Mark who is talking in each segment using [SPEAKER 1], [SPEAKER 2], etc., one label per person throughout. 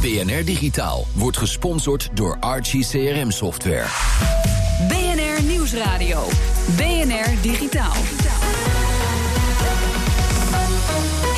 [SPEAKER 1] BNR Digitaal wordt gesponsord door Archie CRM Software.
[SPEAKER 2] BNR Nieuwsradio. BNR Digitaal.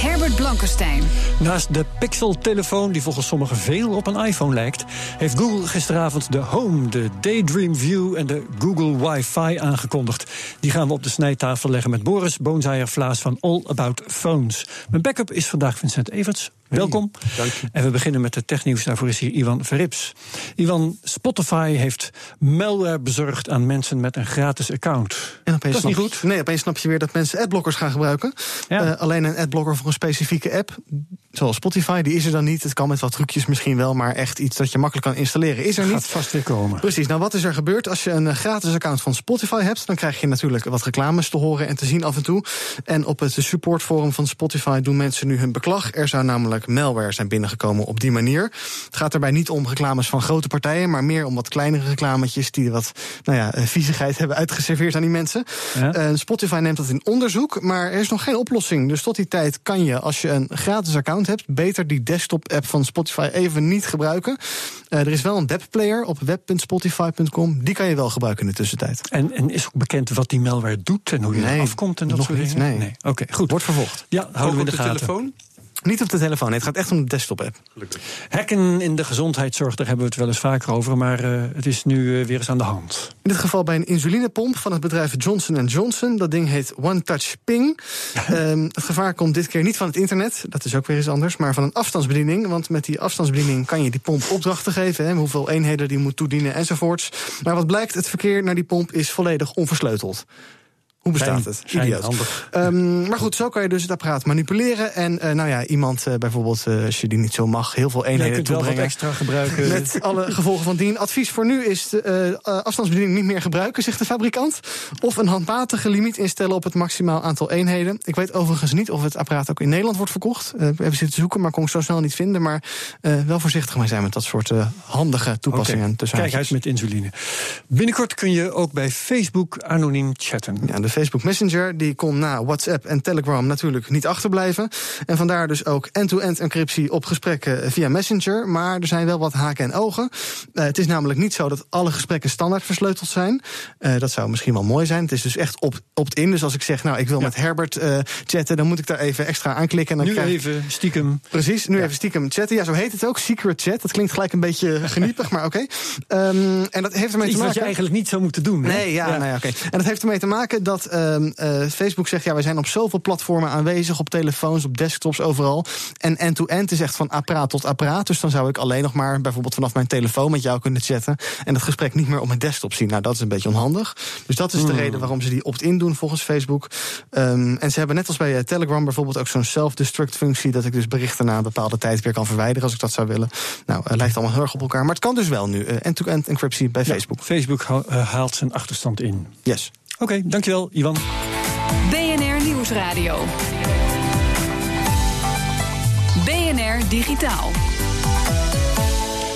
[SPEAKER 2] Herbert Blankenstein.
[SPEAKER 3] Naast de Pixel-telefoon, die volgens sommigen veel op een iPhone lijkt, heeft Google gisteravond de Home, de Daydream View en de Google Wi-Fi aangekondigd. Die gaan we op de snijtafel leggen met Boris Boonzaaier-Vlaas van All About Phones. Mijn backup is vandaag Vincent Everts. Welkom.
[SPEAKER 4] dank je.
[SPEAKER 3] En we beginnen met de technieuws. Daarvoor is hier Ivan Verrips. Ivan, Spotify heeft malware bezorgd aan mensen met een gratis account.
[SPEAKER 4] En opeens
[SPEAKER 3] dat is niet goed.
[SPEAKER 4] Nee, opeens snap je weer dat mensen adblockers gaan gebruiken.
[SPEAKER 3] Ja.
[SPEAKER 4] Eh, alleen een adblocker voor een specifieke app, zoals Spotify, die is er dan niet. Het kan met wat trucjes misschien wel, maar echt iets dat je makkelijk kan installeren is er
[SPEAKER 3] Gaat
[SPEAKER 4] niet.
[SPEAKER 3] vast weer komen.
[SPEAKER 4] Precies, nou wat is er gebeurd? Als je een eh, gratis account van Spotify hebt, dan krijg je natuurlijk wat reclames te horen en te zien af en toe. En op het supportforum van Spotify doen mensen nu hun beklag. Er zou namelijk malware zijn binnengekomen op die manier. Het gaat daarbij niet om reclames van grote partijen, maar meer om wat kleinere reclametjes die wat nou ja, eh, viezigheid hebben uitgeserveerd aan die mensen.
[SPEAKER 3] Ja.
[SPEAKER 4] Eh, Spotify neemt dat in onderzoek, maar er is nog geen oplossing. Dus tot die tijd kan je, als je een gratis account hebt, beter die desktop-app van Spotify even niet gebruiken. Eh, er is wel een webplayer op web.spotify.com. Die kan je wel gebruiken in de tussentijd.
[SPEAKER 3] En, en is ook bekend wat die malware doet en hoe die
[SPEAKER 4] Nee,
[SPEAKER 3] er afkomt en dat soort dingen?
[SPEAKER 4] nee.
[SPEAKER 3] Oké, goed.
[SPEAKER 4] Wordt vervolgd.
[SPEAKER 3] Ja, houden we in de, gaten.
[SPEAKER 5] telefoon?
[SPEAKER 4] Niet op de telefoon, nee, het gaat echt om de desktop-app.
[SPEAKER 3] Hacken in de gezondheidszorg, daar hebben we het wel eens vaker over, maar eh, het is nu eh, weer eens aan de hand.
[SPEAKER 4] In dit geval bij een insulinepomp van het bedrijf Johnson Johnson. Dat ding heet One Touch Ping. Ehm, het gevaar komt dit keer niet van het internet, dat is ook weer eens anders, maar van een afstandsbediening. Want met die afstandsbediening kan je die pomp opdrachten geven, hè, hoeveel eenheden die moet toedienen enzovoorts. Maar wat blijkt, het verkeer naar die pomp is volledig onversleuteld. Hoe bestaat het?
[SPEAKER 3] fijn,
[SPEAKER 4] Idioot.
[SPEAKER 3] handig.
[SPEAKER 4] Ehm, maar goed, zo kan je dus het apparaat manipuleren. En eh, nou ja, iemand eh, bijvoorbeeld, eh, als je die niet zo mag, heel veel eenheden
[SPEAKER 3] kunt wel
[SPEAKER 4] toebrengen.
[SPEAKER 3] extra gebruiken.
[SPEAKER 4] Met alle gevolgen van dien. Advies voor nu is de afstandsbediening niet meer gebruiken, zegt de fabrikant. Of een handmatige limiet instellen op het maximaal aantal eenheden. Ik weet overigens niet of het apparaat ook in Nederland wordt verkocht. Eh, even zitten zoeken, maar kon ik zo snel niet vinden. Maar wel voorzichtig mee zijn met dat soort handige toepassingen. Tussen
[SPEAKER 3] Kijk uit met insuline. Binnenkort kun je ook bij Facebook anoniem chatten.
[SPEAKER 4] Ja, de Facebook Messenger die kon na WhatsApp en Telegram natuurlijk niet achterblijven. En vandaar dus ook end-to-end encryptie op gesprekken via Messenger. Maar er zijn wel wat haken en ogen. Eh, het is namelijk niet zo dat alle gesprekken standaard versleuteld zijn. Eh, dat zou misschien wel mooi zijn. Het is dus echt op- opt-in. dus als ik zeg, nou, ik wil
[SPEAKER 3] Ja.
[SPEAKER 4] met Herbert eh, chatten, dan moet ik daar even extra aanklikken. En dan
[SPEAKER 3] Nu
[SPEAKER 4] krijg
[SPEAKER 3] even stiekem.
[SPEAKER 4] Precies, nu even stiekem chatten. Ja, zo heet het ook, secret chat. Dat klinkt gelijk een beetje geniepig, maar oké. Ehm, en dat heeft ermee
[SPEAKER 3] Iets
[SPEAKER 4] te
[SPEAKER 3] wat
[SPEAKER 4] maken...
[SPEAKER 3] je eigenlijk niet zou moeten doen.
[SPEAKER 4] Nee, ja, Nou ja, oké. En dat heeft ermee te maken dat ehm, eh, Facebook zegt... ja, wij zijn op zoveel platformen aanwezig, op telefoons, op desktops, overal. En end-to-end is echt van apparaat tot apparaat. Dus dan zou ik alleen nog maar bijvoorbeeld vanaf mijn telefoon met jou kunnen chatten... en dat gesprek niet meer op mijn desktop zien. Nou, dat is een beetje onhandig. Dus dat is
[SPEAKER 3] Hmm.
[SPEAKER 4] de reden waarom ze die opt-in doen volgens Facebook. Ehm, en ze hebben net als bij eh, Telegram bijvoorbeeld ook zo'n self-destruct functie... dat ik dus berichten na een bepaalde tijd weer kan verwijderen als ik dat zou willen. Nou, het lijkt allemaal heel erg op elkaar. Maar het kan dus wel nu, eh, end-to-end encryptie bij
[SPEAKER 3] Ja,
[SPEAKER 4] Facebook.
[SPEAKER 3] Facebook eh, haalt zijn achterstand in.
[SPEAKER 4] Yes.
[SPEAKER 3] Oké, dankjewel, Ivan.
[SPEAKER 2] BNR Nieuwsradio. BNR Digitaal.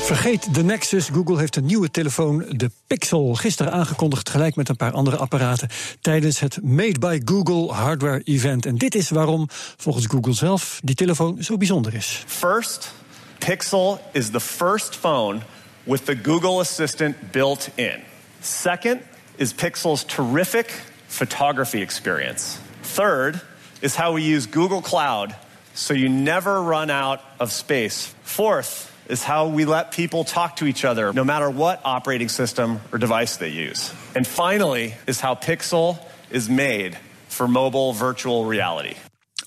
[SPEAKER 3] Vergeet de Nexus. Google heeft een nieuwe telefoon, de Pixel, gisteren aangekondigd, tegelijk met een paar andere apparaten, tijdens het Made by Google Hardware Event. En dit is waarom, volgens Google zelf, die telefoon zo bijzonder is.
[SPEAKER 6] First, Pixel is the first phone with the Google Assistant built in. Second is Pixel's terrific photography experience. Third is how we use Google Cloud so you never run out of space. Fourth is how we let people talk to each other no matter what operating system or device they use. And finally is how Pixel is made for mobile virtual reality.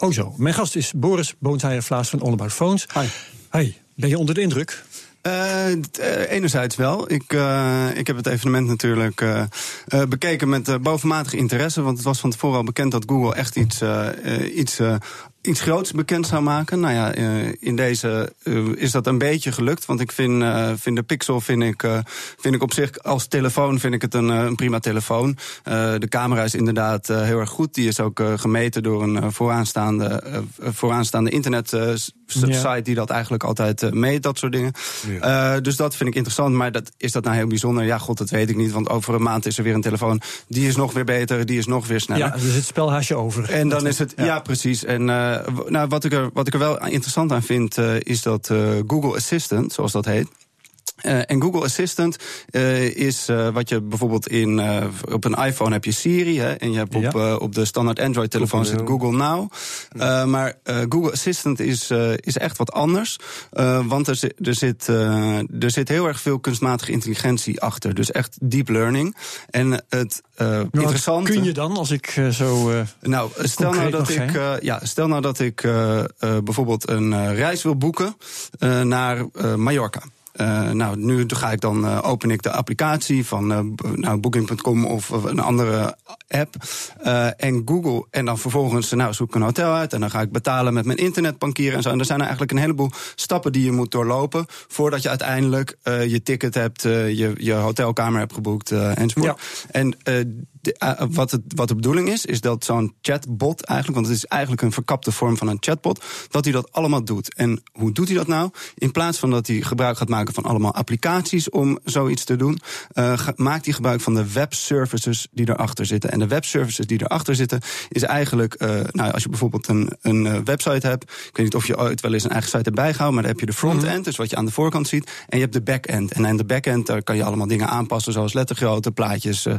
[SPEAKER 3] Oh zo, mijn gast is Boris Boonzaier-Vlaas van All About Phones.
[SPEAKER 5] Hi.
[SPEAKER 3] Hi, ben je onder de indruk?
[SPEAKER 5] Eh, enerzijds wel. Ik, eh, ik heb het evenement natuurlijk bekeken met bovenmatige interesse. Want het was van tevoren al bekend dat Google echt iets, iets iets groots bekend zou maken. Nou ja, uh, in deze uh, is dat een beetje gelukt. Want ik vind, uh, vind de Pixel vind ik, vind ik op zich als telefoon vind ik het een, een prima telefoon. de camera is inderdaad heel erg goed. Die is ook gemeten door een vooraanstaande, vooraanstaande internet site die dat eigenlijk altijd meet, dat soort dingen. Ja. dus dat vind ik interessant. Maar dat, is dat nou heel bijzonder? Ja, god, dat weet ik niet. Want over een maand is er weer een telefoon. Die is nog weer beter, die is nog weer sneller.
[SPEAKER 3] Ja, dus het spelhaasje over.
[SPEAKER 5] En dan is het, ja, ja precies. En nou, wat, ik er, wat ik er wel interessant aan vind, uh, is dat uh, Google Assistant, zoals dat heet. Uh, en Google Assistant uh, is uh, wat je bijvoorbeeld in op een iPhone heb je Siri hè, en je hebt op, ja. op de standaard Android telefoon zit Google Now. maar Google Assistant is, is echt wat anders, want er, zit, er, zit, er zit heel erg veel kunstmatige intelligentie achter, dus echt deep learning. En het interessante.
[SPEAKER 3] Kun je dan als ik zo.
[SPEAKER 5] nou, stel nou dat ik, ja, stel nou dat ik bijvoorbeeld een reis wil boeken naar Mallorca. Uh, nou, nu ga ik dan, uh, open ik de applicatie van uh, nou, Booking.com of een andere app. en Google. En dan vervolgens nou, zoek ik een hotel uit. En dan ga ik betalen met mijn internetbankier en zo. En er zijn er eigenlijk een heleboel stappen die je moet doorlopen. Voordat je uiteindelijk je ticket hebt, je, je hotelkamer hebt geboekt enzovoort. Ja. En de, wat, het, wat de bedoeling is, is dat zo'n chatbot eigenlijk, want het is eigenlijk een verkapte vorm van een chatbot, dat hij dat allemaal doet. En hoe doet hij dat nou? In plaats van dat hij gebruik gaat maken van allemaal applicaties om zoiets te doen, uh, maakt hij gebruik van de webservices die erachter zitten. En de webservices die erachter zitten, is eigenlijk, uh, nou, als je bijvoorbeeld een, een eh, website hebt, ik weet niet of je ooit wel eens een eigen site hebt bijgehouden, maar dan heb je de frontend, mm dus wat je aan de voorkant ziet, en je hebt de backend. En aan de backend daar kan je allemaal dingen aanpassen, zoals lettergrootte, plaatjes, uh,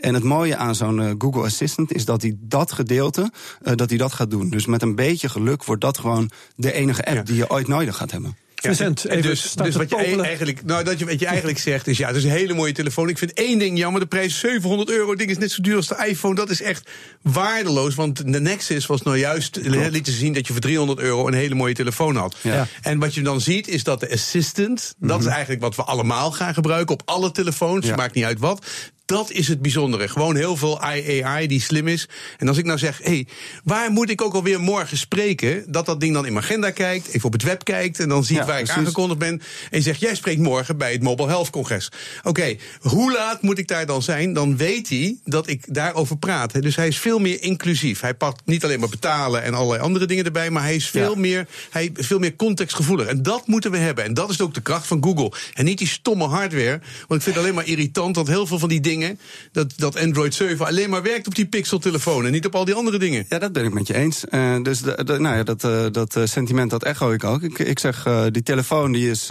[SPEAKER 5] En het mooie aan zo'n Google Assistant is dat hij dat gedeelte, dat hij dat gaat doen. Dus met een beetje geluk wordt dat gewoon de enige app die je ooit nodig gaat hebben.
[SPEAKER 7] Vincent, ja, dus, dus wat je eigenlijk, nou, dat je, wat je eigenlijk zegt is, ja, het is een hele mooie telefoon. Ik vind één ding jammer, de prijs 700 euro. Het ding is net zo duur als de iPhone. Dat is echt waardeloos, want de Nexus was nou juist, liet te zien dat je voor 300 euro een hele mooie telefoon had. Ja. En wat je dan ziet is dat de Assistant, dat is mhm. eigenlijk wat we allemaal gaan gebruiken op alle telefoons, ja. maakt niet uit wat. Dat is het bijzondere. Gewoon heel veel AI die slim is. En als ik nou zeg, hé, hey, waar moet ik ook alweer morgen spreken? Dat dat ding dan in mijn agenda kijkt, even op het web kijkt en dan ziet waar ik aangekondigd ben. En zegt, jij spreekt morgen bij het Mobile Health Congres. Oké, hoe laat moet ik daar dan zijn? Dan weet hij dat ik daarover praat. Dus hij is veel meer inclusief. Hij pakt niet alleen maar betalen en allerlei andere dingen erbij, maar hij is veel, meer, hij is veel meer contextgevoelig. En dat moeten we hebben. En dat is ook de kracht van Google. En niet die stomme hardware. Want ik vind het alleen maar irritant dat heel veel van die dingen dat, dat Android 7 alleen maar werkt op die Pixel-telefoon en niet op al die andere dingen.
[SPEAKER 5] Ja, dat ben ik met je eens. Uh, dus de, de, nou ja, dat, uh, dat uh, sentiment dat echo ik ook. Ik, ik zeg, die telefoon, die is,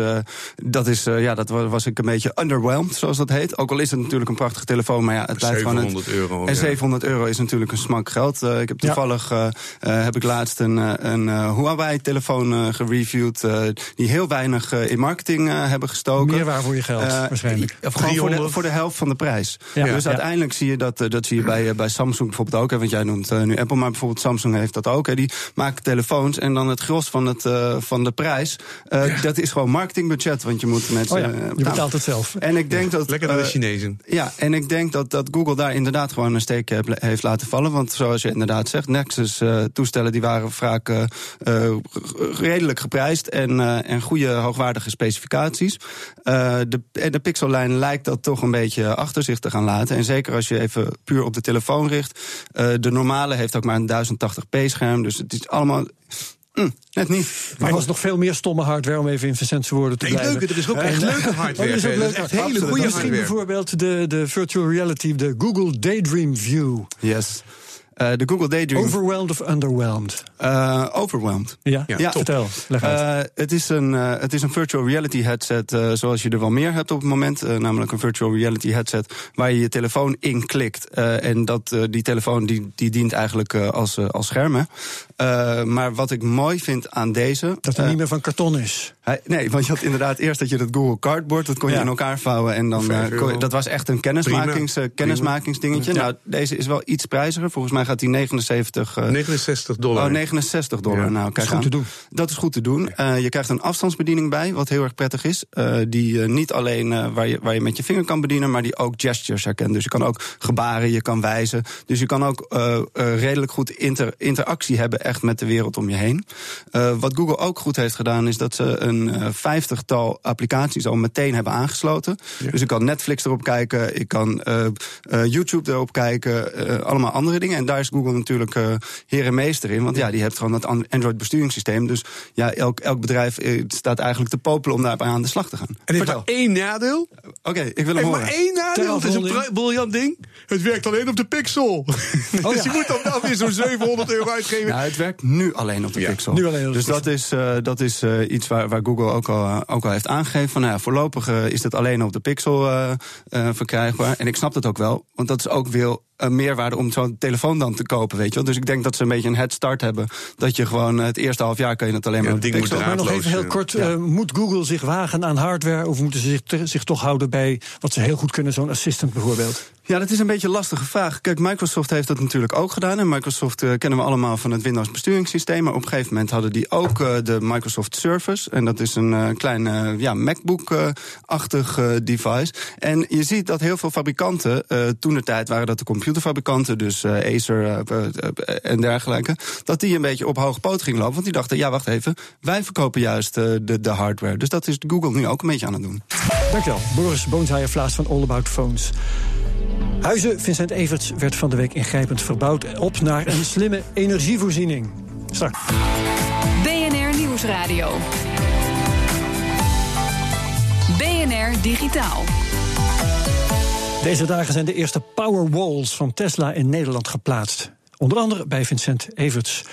[SPEAKER 5] dat is, ja, dat was ik een beetje underwhelmed, zoals dat heet. Ook al is het natuurlijk een prachtige telefoon, maar ja, het blijft gewoon... 700
[SPEAKER 7] euro.
[SPEAKER 5] En 700 euro is natuurlijk een smak geld. ik heb toevallig, ja. heb ik laatst een, een Huawei-telefoon gereviewd, die heel weinig in marketing hebben gestoken.
[SPEAKER 3] Meer waar voor je geld, waarschijnlijk.
[SPEAKER 5] Gewoon voor de, voor de helft van de prijs. Ja. Dus uiteindelijk zie je dat, eh, dat zie je bij, eh, bij Samsung bijvoorbeeld ook. Hè, want jij noemt uh, nu Apple, maar bijvoorbeeld Samsung heeft dat ook. Hè, die maken telefoons en dan het gros van, het, van de prijs. Dat is gewoon marketingbudget, want je moet mensen.
[SPEAKER 3] Oh je betaalt het zelf.
[SPEAKER 5] En ik denk dat.
[SPEAKER 7] Lekker naar de Chinezen.
[SPEAKER 5] Ja, en ik denk dat, dat Google daar inderdaad gewoon een steek heeft laten vallen. Want zoals je inderdaad zegt, Nexus-toestellen die waren vaak redelijk geprijsd en, en goede hoogwaardige specificaties. de, de Pixel-lijn lijkt dat toch een beetje achter zich te gaan laten. En zeker als je even puur op de telefoon richt. Uh, de normale heeft ook maar een 1080p scherm. Dus het is allemaal Mm, net niet.
[SPEAKER 3] Maar er was nog veel meer stomme hardware om even in Vincent's woorden te
[SPEAKER 7] nee,
[SPEAKER 3] blijven.
[SPEAKER 7] Leuke, er is ook echt leuke hardware. Er is ook leuke, echt hele goede
[SPEAKER 3] Misschien bijvoorbeeld de, de virtual reality, de Google Daydream View.
[SPEAKER 5] Yes. Uh, de Google Daydream.
[SPEAKER 3] Overwhelmed of underwhelmed?
[SPEAKER 5] Uh, overwhelmed.
[SPEAKER 3] Ja, ja, ja. vertel. Leg uit.
[SPEAKER 5] Uh, het, is een, het is een virtual reality headset zoals je er wel meer hebt op het moment. namelijk een virtual reality headset waar je je telefoon in klikt. en dat, die telefoon die, die dient eigenlijk als, als schermen. maar wat ik mooi vind aan deze...
[SPEAKER 3] Dat hij niet meer van karton is.
[SPEAKER 5] Hij, nee, want je had inderdaad eerst dat je dat Google Cardboard... dat kon je in elkaar vouwen en dan... dat was echt een kennismakings, kennismakingsdingetje. Nou, deze is wel iets prijziger. Volgens mij gaat die 79...
[SPEAKER 7] 69 dollar.
[SPEAKER 5] Oh, 69 dollar. Nou, kijk dat is goed te doen. Dat is goed te doen. je krijgt een afstandsbediening bij, wat heel erg prettig is. die niet alleen waar, je, waar je met je vinger kan bedienen... maar die ook gestures herkent. Dus je kan ook gebaren, je kan wijzen. Dus je kan ook redelijk goed inter, interactie hebben echt met de wereld om je heen. wat Google ook goed heeft gedaan, is dat ze een vijftigtal applicaties al meteen hebben aangesloten. Dus ik kan Netflix erop kijken, ik kan YouTube erop kijken, allemaal andere dingen. En daar is Google natuurlijk heer en meester in. Want ja, die heeft gewoon dat Android besturingssysteem. Dus ja, elk, elk bedrijf staat eigenlijk te popelen om daarbij aan de slag te gaan.
[SPEAKER 7] En heeft maar één nadeel?
[SPEAKER 5] Oké, ik wil hem horen.
[SPEAKER 7] maar één nadeel. Het is een briljant ding. Het werkt alleen op de Pixel. Oh, dus je moet dan wel weer zo'n 700 euro uitgeven.
[SPEAKER 5] Ja, het werkt nu alleen op de Pixel. Nu alleen op de dus dat is, uh, dat is uh, iets waar, waar Google ook al, ook al heeft aangegeven. Van, nou ja, voorlopig uh, is het alleen op de Pixel verkrijgbaar. En ik snap dat ook wel, want dat is ook veel een meerwaarde om zo'n telefoon dan te kopen, weet je wel. Dus ik denk dat ze een beetje een head start hebben. Dat je gewoon het eerste half jaar kan je het alleen maar...
[SPEAKER 7] ding moet
[SPEAKER 3] maar nog even heel kort, ja. uh, moet Google zich wagen aan hardware... of moeten ze zich, zich toch houden bij wat ze heel goed kunnen, zo'n assistant bijvoorbeeld?
[SPEAKER 5] Ja, dat is een beetje een lastige vraag. Kijk, Microsoft heeft dat natuurlijk ook gedaan. En Microsoft uh, kennen we allemaal van het Windows besturingssysteem. Maar op een gegeven moment hadden die ook uh, de Microsoft Surface. En dat is een uh, klein ja, MacBook-achtig device. En je ziet dat heel veel fabrikanten, toen de tijd waren dat de computerfabrikanten, dus Acer en dergelijke, dat die een beetje op hoge poot gingen lopen. Want die dachten, ja, wacht even, wij verkopen juist de, de hardware. Dus dat is Google nu ook een beetje aan het doen.
[SPEAKER 3] Dankjewel. Boris Boonsheijer-Vlaas van All About Phones. Huizen Vincent Everts werd van de week ingrijpend verbouwd op naar een slimme energievoorziening. Straks.
[SPEAKER 2] BNR Nieuwsradio. BNR Digitaal.
[SPEAKER 3] Deze dagen zijn de eerste Powerwalls van Tesla in Nederland geplaatst. Onder andere bij Vincent Everts.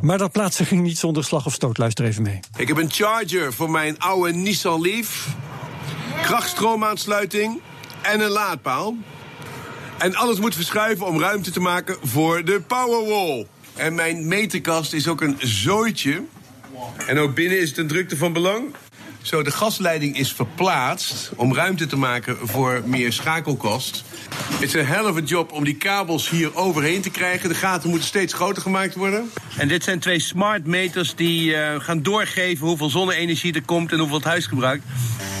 [SPEAKER 3] Maar dat plaatsen ging niet zonder slag of stoot. Luister even mee.
[SPEAKER 8] Ik heb een charger voor mijn oude Nissan Leaf. Krachtstroomaansluiting en een laadpaal. En alles moet verschuiven om ruimte te maken voor de Powerwall. En mijn meterkast is ook een zooitje. En ook binnen is het een drukte van belang. Zo, de gasleiding is verplaatst om ruimte te maken voor meer schakelkost. Het is een helft job om die kabels hier overheen te krijgen. De gaten moeten steeds groter gemaakt worden. En dit zijn twee smart meters die uh, gaan doorgeven hoeveel zonne-energie er komt en hoeveel het huis gebruikt.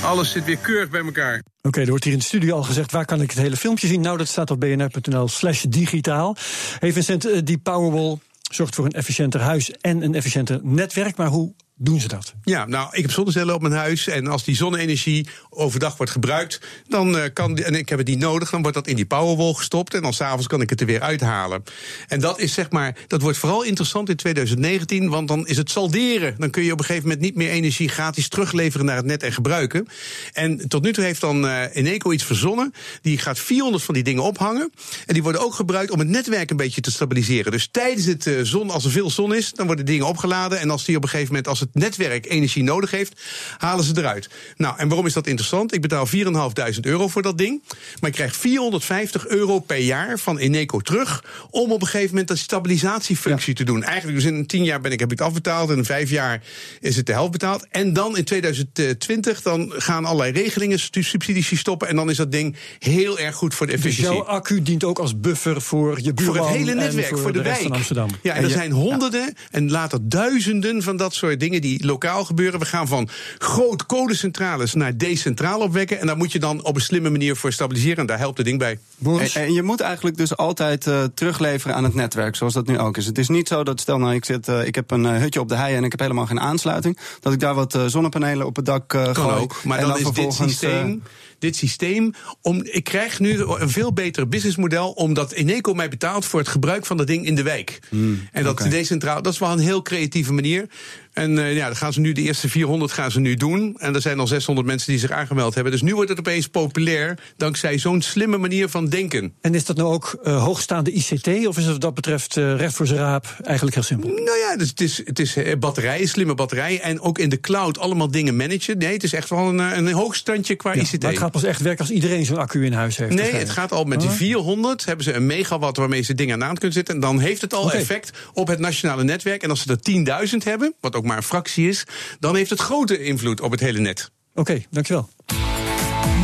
[SPEAKER 8] Alles zit weer keurig bij elkaar.
[SPEAKER 3] Oké, er wordt hier in de studio al gezegd, waar kan ik het hele filmpje zien? Nou, dat staat op bnr.nl slash digitaal. Hey Vincent, eh, die Powerwall zorgt voor een efficiënter huis en een efficiënter netwerk. Maar hoe doen ze dat?
[SPEAKER 7] Ja, nou, ik heb zonnecellen op mijn huis. En als die zonne-energie overdag wordt gebruikt, dan uh, kan, en ik heb het niet nodig, dan wordt dat in die powerwall gestopt. En dan s'avonds kan ik het er weer uithalen. En dat is zeg maar, dat wordt vooral interessant in 2019, want dan is het salderen. Dan kun je op een gegeven moment niet meer energie gratis terugleveren naar het net en gebruiken. En tot nu toe heeft dan uh, Eneco iets verzonnen. Die gaat 400 van die dingen ophangen. En die worden ook gebruikt om het netwerk een beetje te stabiliseren. Dus tijdens het uh, zon, als er veel zon is, dan worden dingen opgeladen. En als die op een gegeven moment, als het netwerk energie nodig heeft, halen ze eruit. Nou, en waarom is dat interessant? Ik betaal 4.500 euro voor dat ding. Maar ik krijg 450 euro per jaar van Eneco terug. om op een gegeven moment dat stabilisatiefunctie te doen. Eigenlijk, dus in 10 jaar ben ik, heb ik het afbetaald. En in 5 jaar is het de helft betaald. En dan in 2020 dan gaan allerlei regelingen, subsidies stoppen. En dan is dat ding heel erg goed voor de dus efficiëntie.
[SPEAKER 3] Dus jouw accu dient ook als buffer voor je buurman.
[SPEAKER 7] Voor het hele netwerk, voor, de, de wijk.
[SPEAKER 3] Amsterdam.
[SPEAKER 7] Ja, en, er zijn honderden en later duizenden van dat soort dingen die lokaal gebeuren. We gaan van groot kolencentrales naar decentraal opwekken. En daar moet je dan op een slimme manier voor stabiliseren. En daar helpt het ding bij.
[SPEAKER 5] En, en, je moet eigenlijk dus altijd uh, terugleveren aan het netwerk, zoals dat nu ook is. Het is niet zo dat, stel nou, ik, zit, uh, ik heb een uh, hutje op de hei en ik heb helemaal geen aansluiting. Dat ik daar wat zonnepanelen op het dak kan gooi.
[SPEAKER 7] Ook, maar dan, dan, is dit systeem dit systeem. Om, ik krijg nu een veel beter businessmodel. omdat Eneco mij betaalt voor het gebruik van dat ding in de wijk. Hmm, en dat okay. decentraal, dat is wel een heel creatieve manier. En uh, ja, dan gaan ze nu de eerste 400 gaan ze nu doen. En er zijn al 600 mensen die zich aangemeld hebben. Dus nu wordt het opeens populair dankzij zo'n slimme manier van denken.
[SPEAKER 3] En is dat nou ook uh, hoogstaande ICT of is het wat dat betreft uh, recht voor zijn raap eigenlijk heel simpel?
[SPEAKER 7] Nou ja, dus het is, het is batterijen, slimme batterijen en ook in de cloud allemaal dingen managen. Nee, het is echt wel een, een hoogstandje qua
[SPEAKER 3] ja,
[SPEAKER 7] ICT.
[SPEAKER 3] Maar het gaat pas echt werken als iedereen zo'n accu in huis heeft.
[SPEAKER 7] Nee, het gaat al met die 400. Hebben ze een megawatt waarmee ze dingen aan kunnen zetten. En dan heeft het al effect op het nationale netwerk. En als ze er 10.000 hebben, wat ook maar een fractie is, dan heeft het grote invloed op het hele net.
[SPEAKER 3] Oké, dankjewel.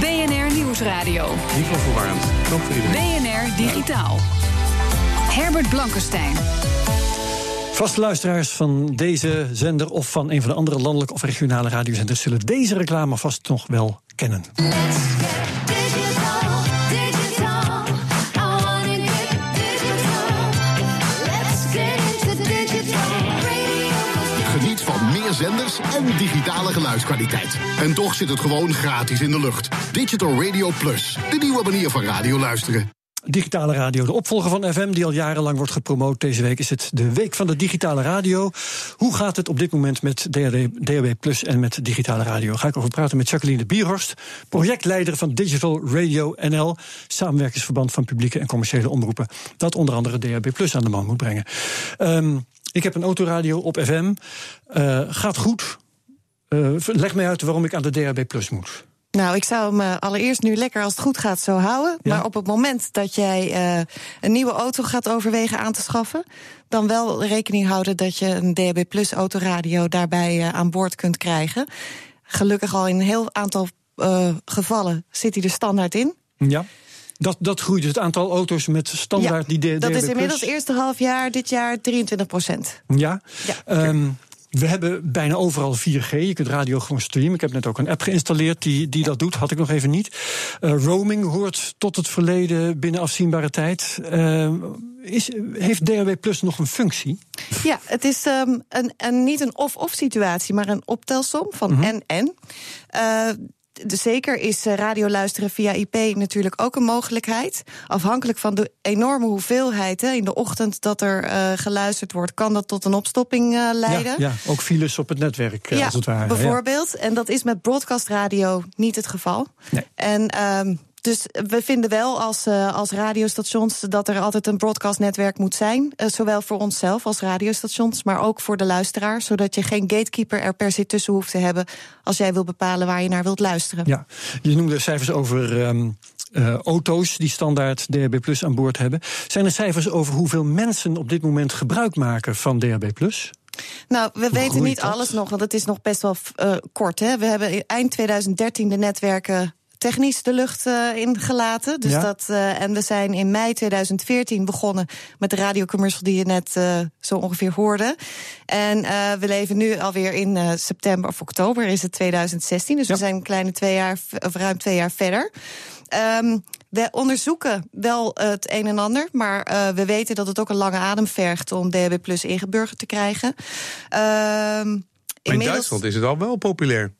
[SPEAKER 2] BNR Nieuwsradio.
[SPEAKER 7] Niet van verwarrend. Toch voor iedereen.
[SPEAKER 2] BNR Digitaal. Herbert Blankenstein.
[SPEAKER 3] Vaste luisteraars van deze zender of van een van de andere landelijke of regionale radiozenders zullen deze reclame vast nog wel kennen.
[SPEAKER 9] En digitale geluidskwaliteit. En toch zit het gewoon gratis in de lucht. Digital Radio Plus, de nieuwe manier van radio luisteren.
[SPEAKER 3] Digitale radio, de opvolger van FM, die al jarenlang wordt gepromoot. Deze week is het de week van de digitale radio. Hoe gaat het op dit moment met DAB Plus en met digitale radio? Ga ik over praten met Jacqueline Bierhorst, projectleider van Digital Radio NL, samenwerkingsverband van publieke en commerciële omroepen, dat onder andere DAB Plus aan de man moet brengen. Um, ik heb een autoradio op FM. Uh, gaat goed. Uh, leg mij uit waarom ik aan de DAB Plus moet.
[SPEAKER 10] Nou, ik zou hem uh, allereerst nu lekker als het goed gaat zo houden. Ja. Maar op het moment dat jij uh, een nieuwe auto gaat overwegen aan te schaffen, dan wel rekening houden dat je een DAB Plus autoradio daarbij uh, aan boord kunt krijgen. Gelukkig al in een heel aantal gevallen zit hij er standaard in.
[SPEAKER 3] Ja. Dat, dat groeit dus het aantal auto's met standaard
[SPEAKER 10] ja,
[SPEAKER 3] die
[SPEAKER 10] Dat is inmiddels het eerste half jaar dit jaar 23 procent.
[SPEAKER 3] Ja. ja. Um, we hebben bijna overal 4G. Je kunt radio gewoon streamen. Ik heb net ook een app geïnstalleerd die, die dat doet. Had ik nog even niet. Uh, roaming hoort tot het verleden binnen afzienbare tijd. Uh, is, heeft DAB Plus nog een functie?
[SPEAKER 10] Ja, het is um, een, een, niet een of-of situatie, maar een optelsom van mm -hmm. Uh, zeker is radio luisteren via IP natuurlijk ook een mogelijkheid. Afhankelijk van de enorme hoeveelheid hè, in de ochtend dat er uh, geluisterd wordt, kan dat tot een opstopping uh, leiden.
[SPEAKER 3] Ja, ja, ook files op het netwerk,
[SPEAKER 10] ja,
[SPEAKER 3] als het ware.
[SPEAKER 10] Bijvoorbeeld. Ja. En dat is met broadcastradio niet het geval.
[SPEAKER 3] Nee.
[SPEAKER 10] En um, dus we vinden wel als, uh, als radiostations dat er altijd een broadcastnetwerk moet zijn. Uh, zowel voor onszelf als radiostations, maar ook voor de luisteraar. Zodat je geen gatekeeper er per se tussen hoeft te hebben. als jij wil bepalen waar je naar wilt luisteren.
[SPEAKER 3] Ja, je noemde cijfers over. Um uh, auto's die standaard DHB Plus aan boord hebben. Zijn er cijfers over hoeveel mensen op dit moment gebruik maken van DHB Plus?
[SPEAKER 10] Nou, we Hoe weten niet dat? alles nog, want het is nog best wel uh, kort. Hè? We hebben eind 2013 de netwerken technisch de lucht uh, ingelaten. Dus
[SPEAKER 3] ja.
[SPEAKER 10] dat, uh, en we zijn in mei 2014 begonnen met de radiocommercial die je net uh, zo ongeveer hoorde. En we leven nu alweer in september of oktober is het 2016. Dus ja. we zijn een kleine twee jaar, of ruim twee jaar verder. Um, we onderzoeken wel het een en ander, maar uh, we weten dat het ook een lange adem vergt om DHB Plus ingeburgerd te krijgen. Um,
[SPEAKER 7] in Duitsland is het al wel populair.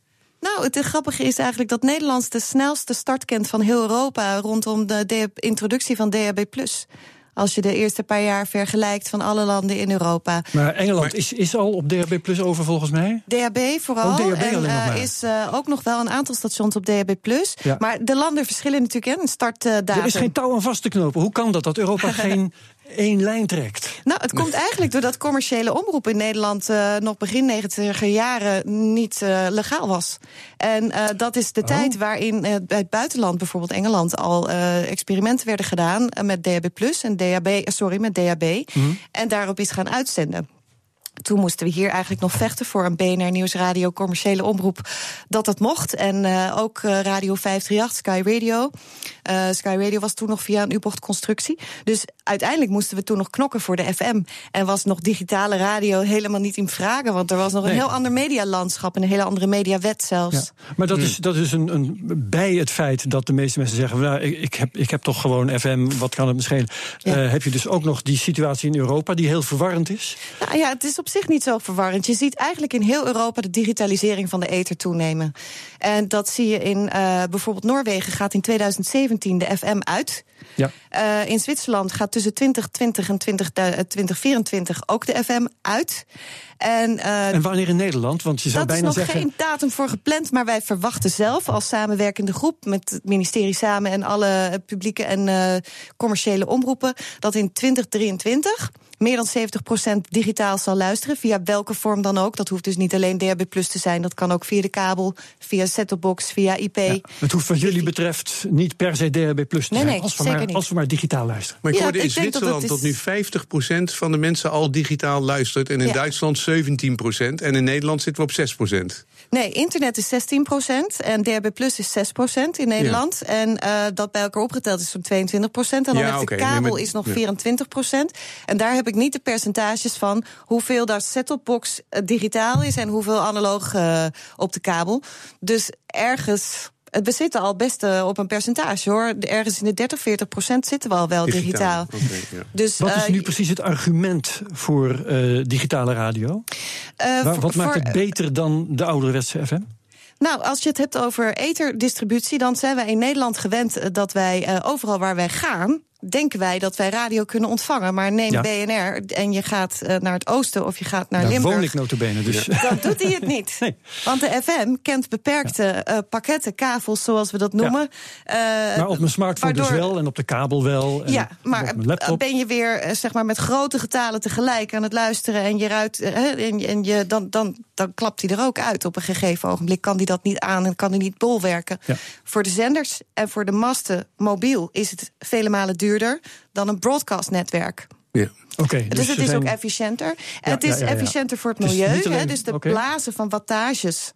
[SPEAKER 10] Nou, het grappige is eigenlijk dat Nederland de snelste start kent van heel Europa rondom de introductie van DHB als je de eerste paar jaar vergelijkt van alle landen in Europa.
[SPEAKER 3] Maar Engeland is, is al op DHB Plus over volgens mij?
[SPEAKER 10] DHB vooral.
[SPEAKER 3] Oh, DHB
[SPEAKER 10] en
[SPEAKER 3] uh,
[SPEAKER 10] is uh, ook nog wel een aantal stations op DHB Plus.
[SPEAKER 3] Ja.
[SPEAKER 10] Maar de landen verschillen natuurlijk in startdatum.
[SPEAKER 3] Er is geen touw aan vast te knopen. Hoe kan dat, dat Europa geen één lijn trekt?
[SPEAKER 10] Nou, het komt eigenlijk doordat commerciële omroep in Nederland uh, nog begin 90 jaren niet uh, legaal was. En uh, dat is de oh. tijd waarin bij het buitenland, bijvoorbeeld Engeland, al experimenten werden gedaan met DHB Plus en DHB, sorry, met DHB. Mm
[SPEAKER 3] -hmm.
[SPEAKER 10] En daarop is gaan uitzenden. Toen moesten we hier eigenlijk nog vechten voor een BNR Nieuwsradio commerciële omroep dat dat mocht. En uh, ook uh, Radio 538, Sky Radio. Uh, Sky Radio was toen nog via een U-bochtconstructie. Dus uiteindelijk moesten we toen nog knokken voor de FM. En was nog digitale radio helemaal niet in vragen. Want er was nog een nee. heel ander medialandschap en een hele andere mediawet zelfs.
[SPEAKER 3] Ja. Maar dat is, dat is een, een, bij het feit dat de meeste mensen zeggen: nou, ik, ik, heb, ik heb toch gewoon FM, wat kan het? Ja. heb je dus ook nog die situatie in Europa die heel verwarrend is?
[SPEAKER 10] Nou ja, het is op zich niet zo verwarrend. Je ziet eigenlijk in heel Europa de digitalisering van de ether toenemen. En dat zie je in uh, bijvoorbeeld Noorwegen gaat in 2017 de FM uit.
[SPEAKER 3] Ja.
[SPEAKER 10] Uh, in Zwitserland gaat tussen 2020 en 20, uh, 2024 ook de FM uit. En,
[SPEAKER 3] en wanneer in Nederland? Want je zou
[SPEAKER 10] dat
[SPEAKER 3] bijna
[SPEAKER 10] is nog
[SPEAKER 3] zeggen...
[SPEAKER 10] geen datum voor gepland, maar wij verwachten zelf als samenwerkende groep met het ministerie samen en alle publieke en commerciële omroepen dat in 2023 meer dan 70% digitaal zal luisteren, via welke vorm dan ook. Dat hoeft dus niet alleen DHB Plus te zijn, dat kan ook via de kabel, via set-top-box, via IP.
[SPEAKER 3] het hoeft wat jullie betreft niet per se DHB Plus te
[SPEAKER 10] nee,
[SPEAKER 3] zijn,
[SPEAKER 10] nee,
[SPEAKER 3] als, we maar,
[SPEAKER 10] niet.
[SPEAKER 3] als we maar digitaal luisteren.
[SPEAKER 7] Maar ik hoorde in Zwitserland dat, nu 50% van de mensen al digitaal luistert... en in Duitsland 17%. En in Nederland zitten we op 6%.
[SPEAKER 10] Nee, internet is 16% en DHB Plus is 6% in Nederland. En uh, dat bij elkaar opgeteld is zo'n 22%. En dan
[SPEAKER 7] Ja,
[SPEAKER 10] heeft de kabel
[SPEAKER 7] nee, maar-
[SPEAKER 10] is nog
[SPEAKER 7] ja.
[SPEAKER 10] 24%. En daar heb ik niet de percentages van hoeveel daar set-top-box eh, digitaal is... en hoeveel analoog eh, op de kabel. Dus ergens... eh, We zitten al best eh, op een percentage hoor. Ergens in de 30, 40 procent zitten we al wel digitaal.
[SPEAKER 7] Ja.
[SPEAKER 10] Dus,
[SPEAKER 3] Wat is
[SPEAKER 10] eh,
[SPEAKER 3] nu precies het argument voor eh, digitale radio?
[SPEAKER 10] eh,
[SPEAKER 3] Waar- wat maakt
[SPEAKER 10] voor-
[SPEAKER 3] het beter dan de ouderwetse FM?
[SPEAKER 10] Nou, als je het hebt over etherdistributie, dan zijn wij in Nederland gewend dat wij eh, overal waar wij gaan. Denken wij dat wij radio kunnen ontvangen. Maar neem
[SPEAKER 3] Ja.
[SPEAKER 10] BNR en je gaat eh, naar het oosten of je gaat naar
[SPEAKER 3] Daar
[SPEAKER 10] Limburg.
[SPEAKER 3] woon ik notabene, dus...
[SPEAKER 10] Dan doet hij het niet.
[SPEAKER 3] Nee.
[SPEAKER 10] Want de FM kent beperkte eh, pakketten, kavels zoals we dat noemen. Eh,
[SPEAKER 3] Maar op mijn smartphone dus wel en op de kabel wel. En
[SPEAKER 10] ja, maar ben je weer zeg maar met grote getalen tegelijk aan het luisteren en je ruit, en, je- en je, dan, dan, dan klapt hij er ook uit op een gegeven ogenblik. Kan hij dat niet aan en kan hij niet bolwerken.
[SPEAKER 3] Ja.
[SPEAKER 10] Voor de zenders en voor de masten mobiel is het vele malen duurder dan een broadcastnetwerk.
[SPEAKER 7] Ja.
[SPEAKER 3] Oké,
[SPEAKER 10] Dus, het
[SPEAKER 3] er
[SPEAKER 10] is
[SPEAKER 3] zijn-
[SPEAKER 10] ook efficiënter.
[SPEAKER 3] Ja,
[SPEAKER 10] het is
[SPEAKER 3] ja, ja, ja.
[SPEAKER 10] efficiënter voor het
[SPEAKER 3] Het is
[SPEAKER 10] milieu.
[SPEAKER 3] alleen-
[SPEAKER 10] hè, dus de blazen van wattages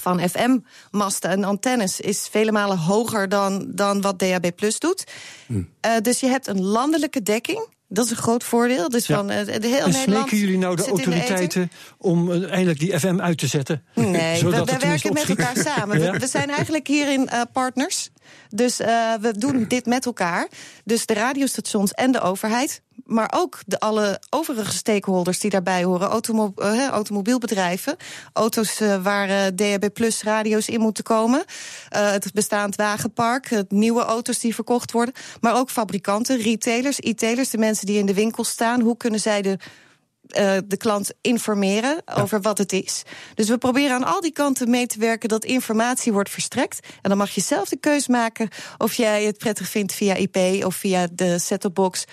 [SPEAKER 10] van FM-masten en antennes is vele malen hoger dan, dan wat DAB Plus doet.
[SPEAKER 3] Hm.
[SPEAKER 10] Eh, dus je hebt een landelijke dekking. Dat is een groot voordeel. Dus
[SPEAKER 3] Ja.
[SPEAKER 10] van, eh, de heel
[SPEAKER 3] en smeken jullie nou de autoriteiten om eh, eindelijk die FM uit te zetten?
[SPEAKER 10] Nee, we,
[SPEAKER 3] het
[SPEAKER 10] werken met elkaar samen.
[SPEAKER 3] Ja?
[SPEAKER 10] We, we zijn eigenlijk hierin partners. Dus eh, we doen dit met elkaar. Dus de radiostations en de overheid. Maar ook de alle overige stakeholders die daarbij horen. Automo eh, automobielbedrijven. Auto's eh, waar DHB Plus radio's in moeten komen. Het bestaand wagenpark. Het nieuwe auto's die verkocht worden. Maar ook fabrikanten, retailers, e-tailers. De mensen die in de winkel staan. Hoe kunnen zij de eh, de klant informeren over wat het is. Dus we proberen aan al die kanten mee te werken dat informatie wordt verstrekt. En dan mag je zelf de keus maken of jij het prettig vindt via IP of via de set-top box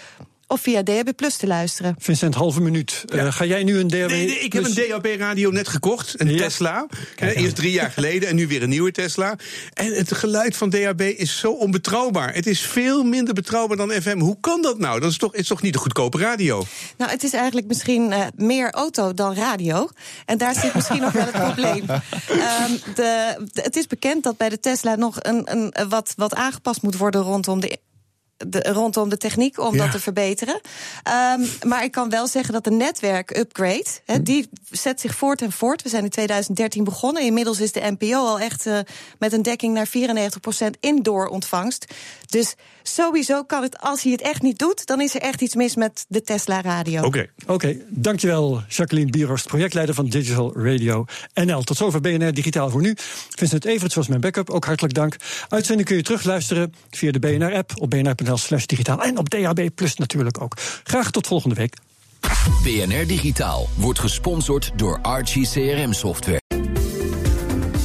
[SPEAKER 10] of via DHB Plus te luisteren.
[SPEAKER 3] Vincent, halve minuut. Eh, ga jij nu een DHB
[SPEAKER 7] Nee, nee, ik heb een DAB-radio net gekocht, een
[SPEAKER 3] Ja.
[SPEAKER 7] Tesla.
[SPEAKER 3] Kijk
[SPEAKER 7] eerst drie jaar geleden en nu weer een nieuwe Tesla. En het geluid van DAB is zo onbetrouwbaar. Het is veel minder betrouwbaar dan FM. Hoe kan dat nou? Dat is toch, is toch niet een goedkope radio?
[SPEAKER 10] Nou, het is eigenlijk misschien eh, meer auto dan radio. En daar zit misschien nog wel het probleem. Ehm, de, de- het is bekend dat bij de Tesla nog een, een, wat, wat aangepast moet worden rondom de. De, rondom de techniek om
[SPEAKER 7] Ja.
[SPEAKER 10] dat te verbeteren. Ehm, maar ik kan wel zeggen dat de netwerk-upgrade, hè, die zet zich voort en voort. We zijn in 2013 begonnen. Inmiddels is de NPO al echt eh, met een dekking naar 94% indoor ontvangst. Dus sowieso kan het, als hij het echt niet doet, dan is er echt iets mis met de Tesla radio.
[SPEAKER 7] Oké.
[SPEAKER 3] Oké, dankjewel Jacqueline Bierhorst, projectleider van Digital Radio NL. Tot zover BNR Digitaal voor nu. Vincent Everts was mijn backup, ook hartelijk dank. Uitzending kun je terugluisteren via de BNR-app op bnr.nl slash digitaal en op DAB Plus natuurlijk ook. Graag tot volgende week.
[SPEAKER 1] BNR Digitaal wordt gesponsord door Archie CRM Software.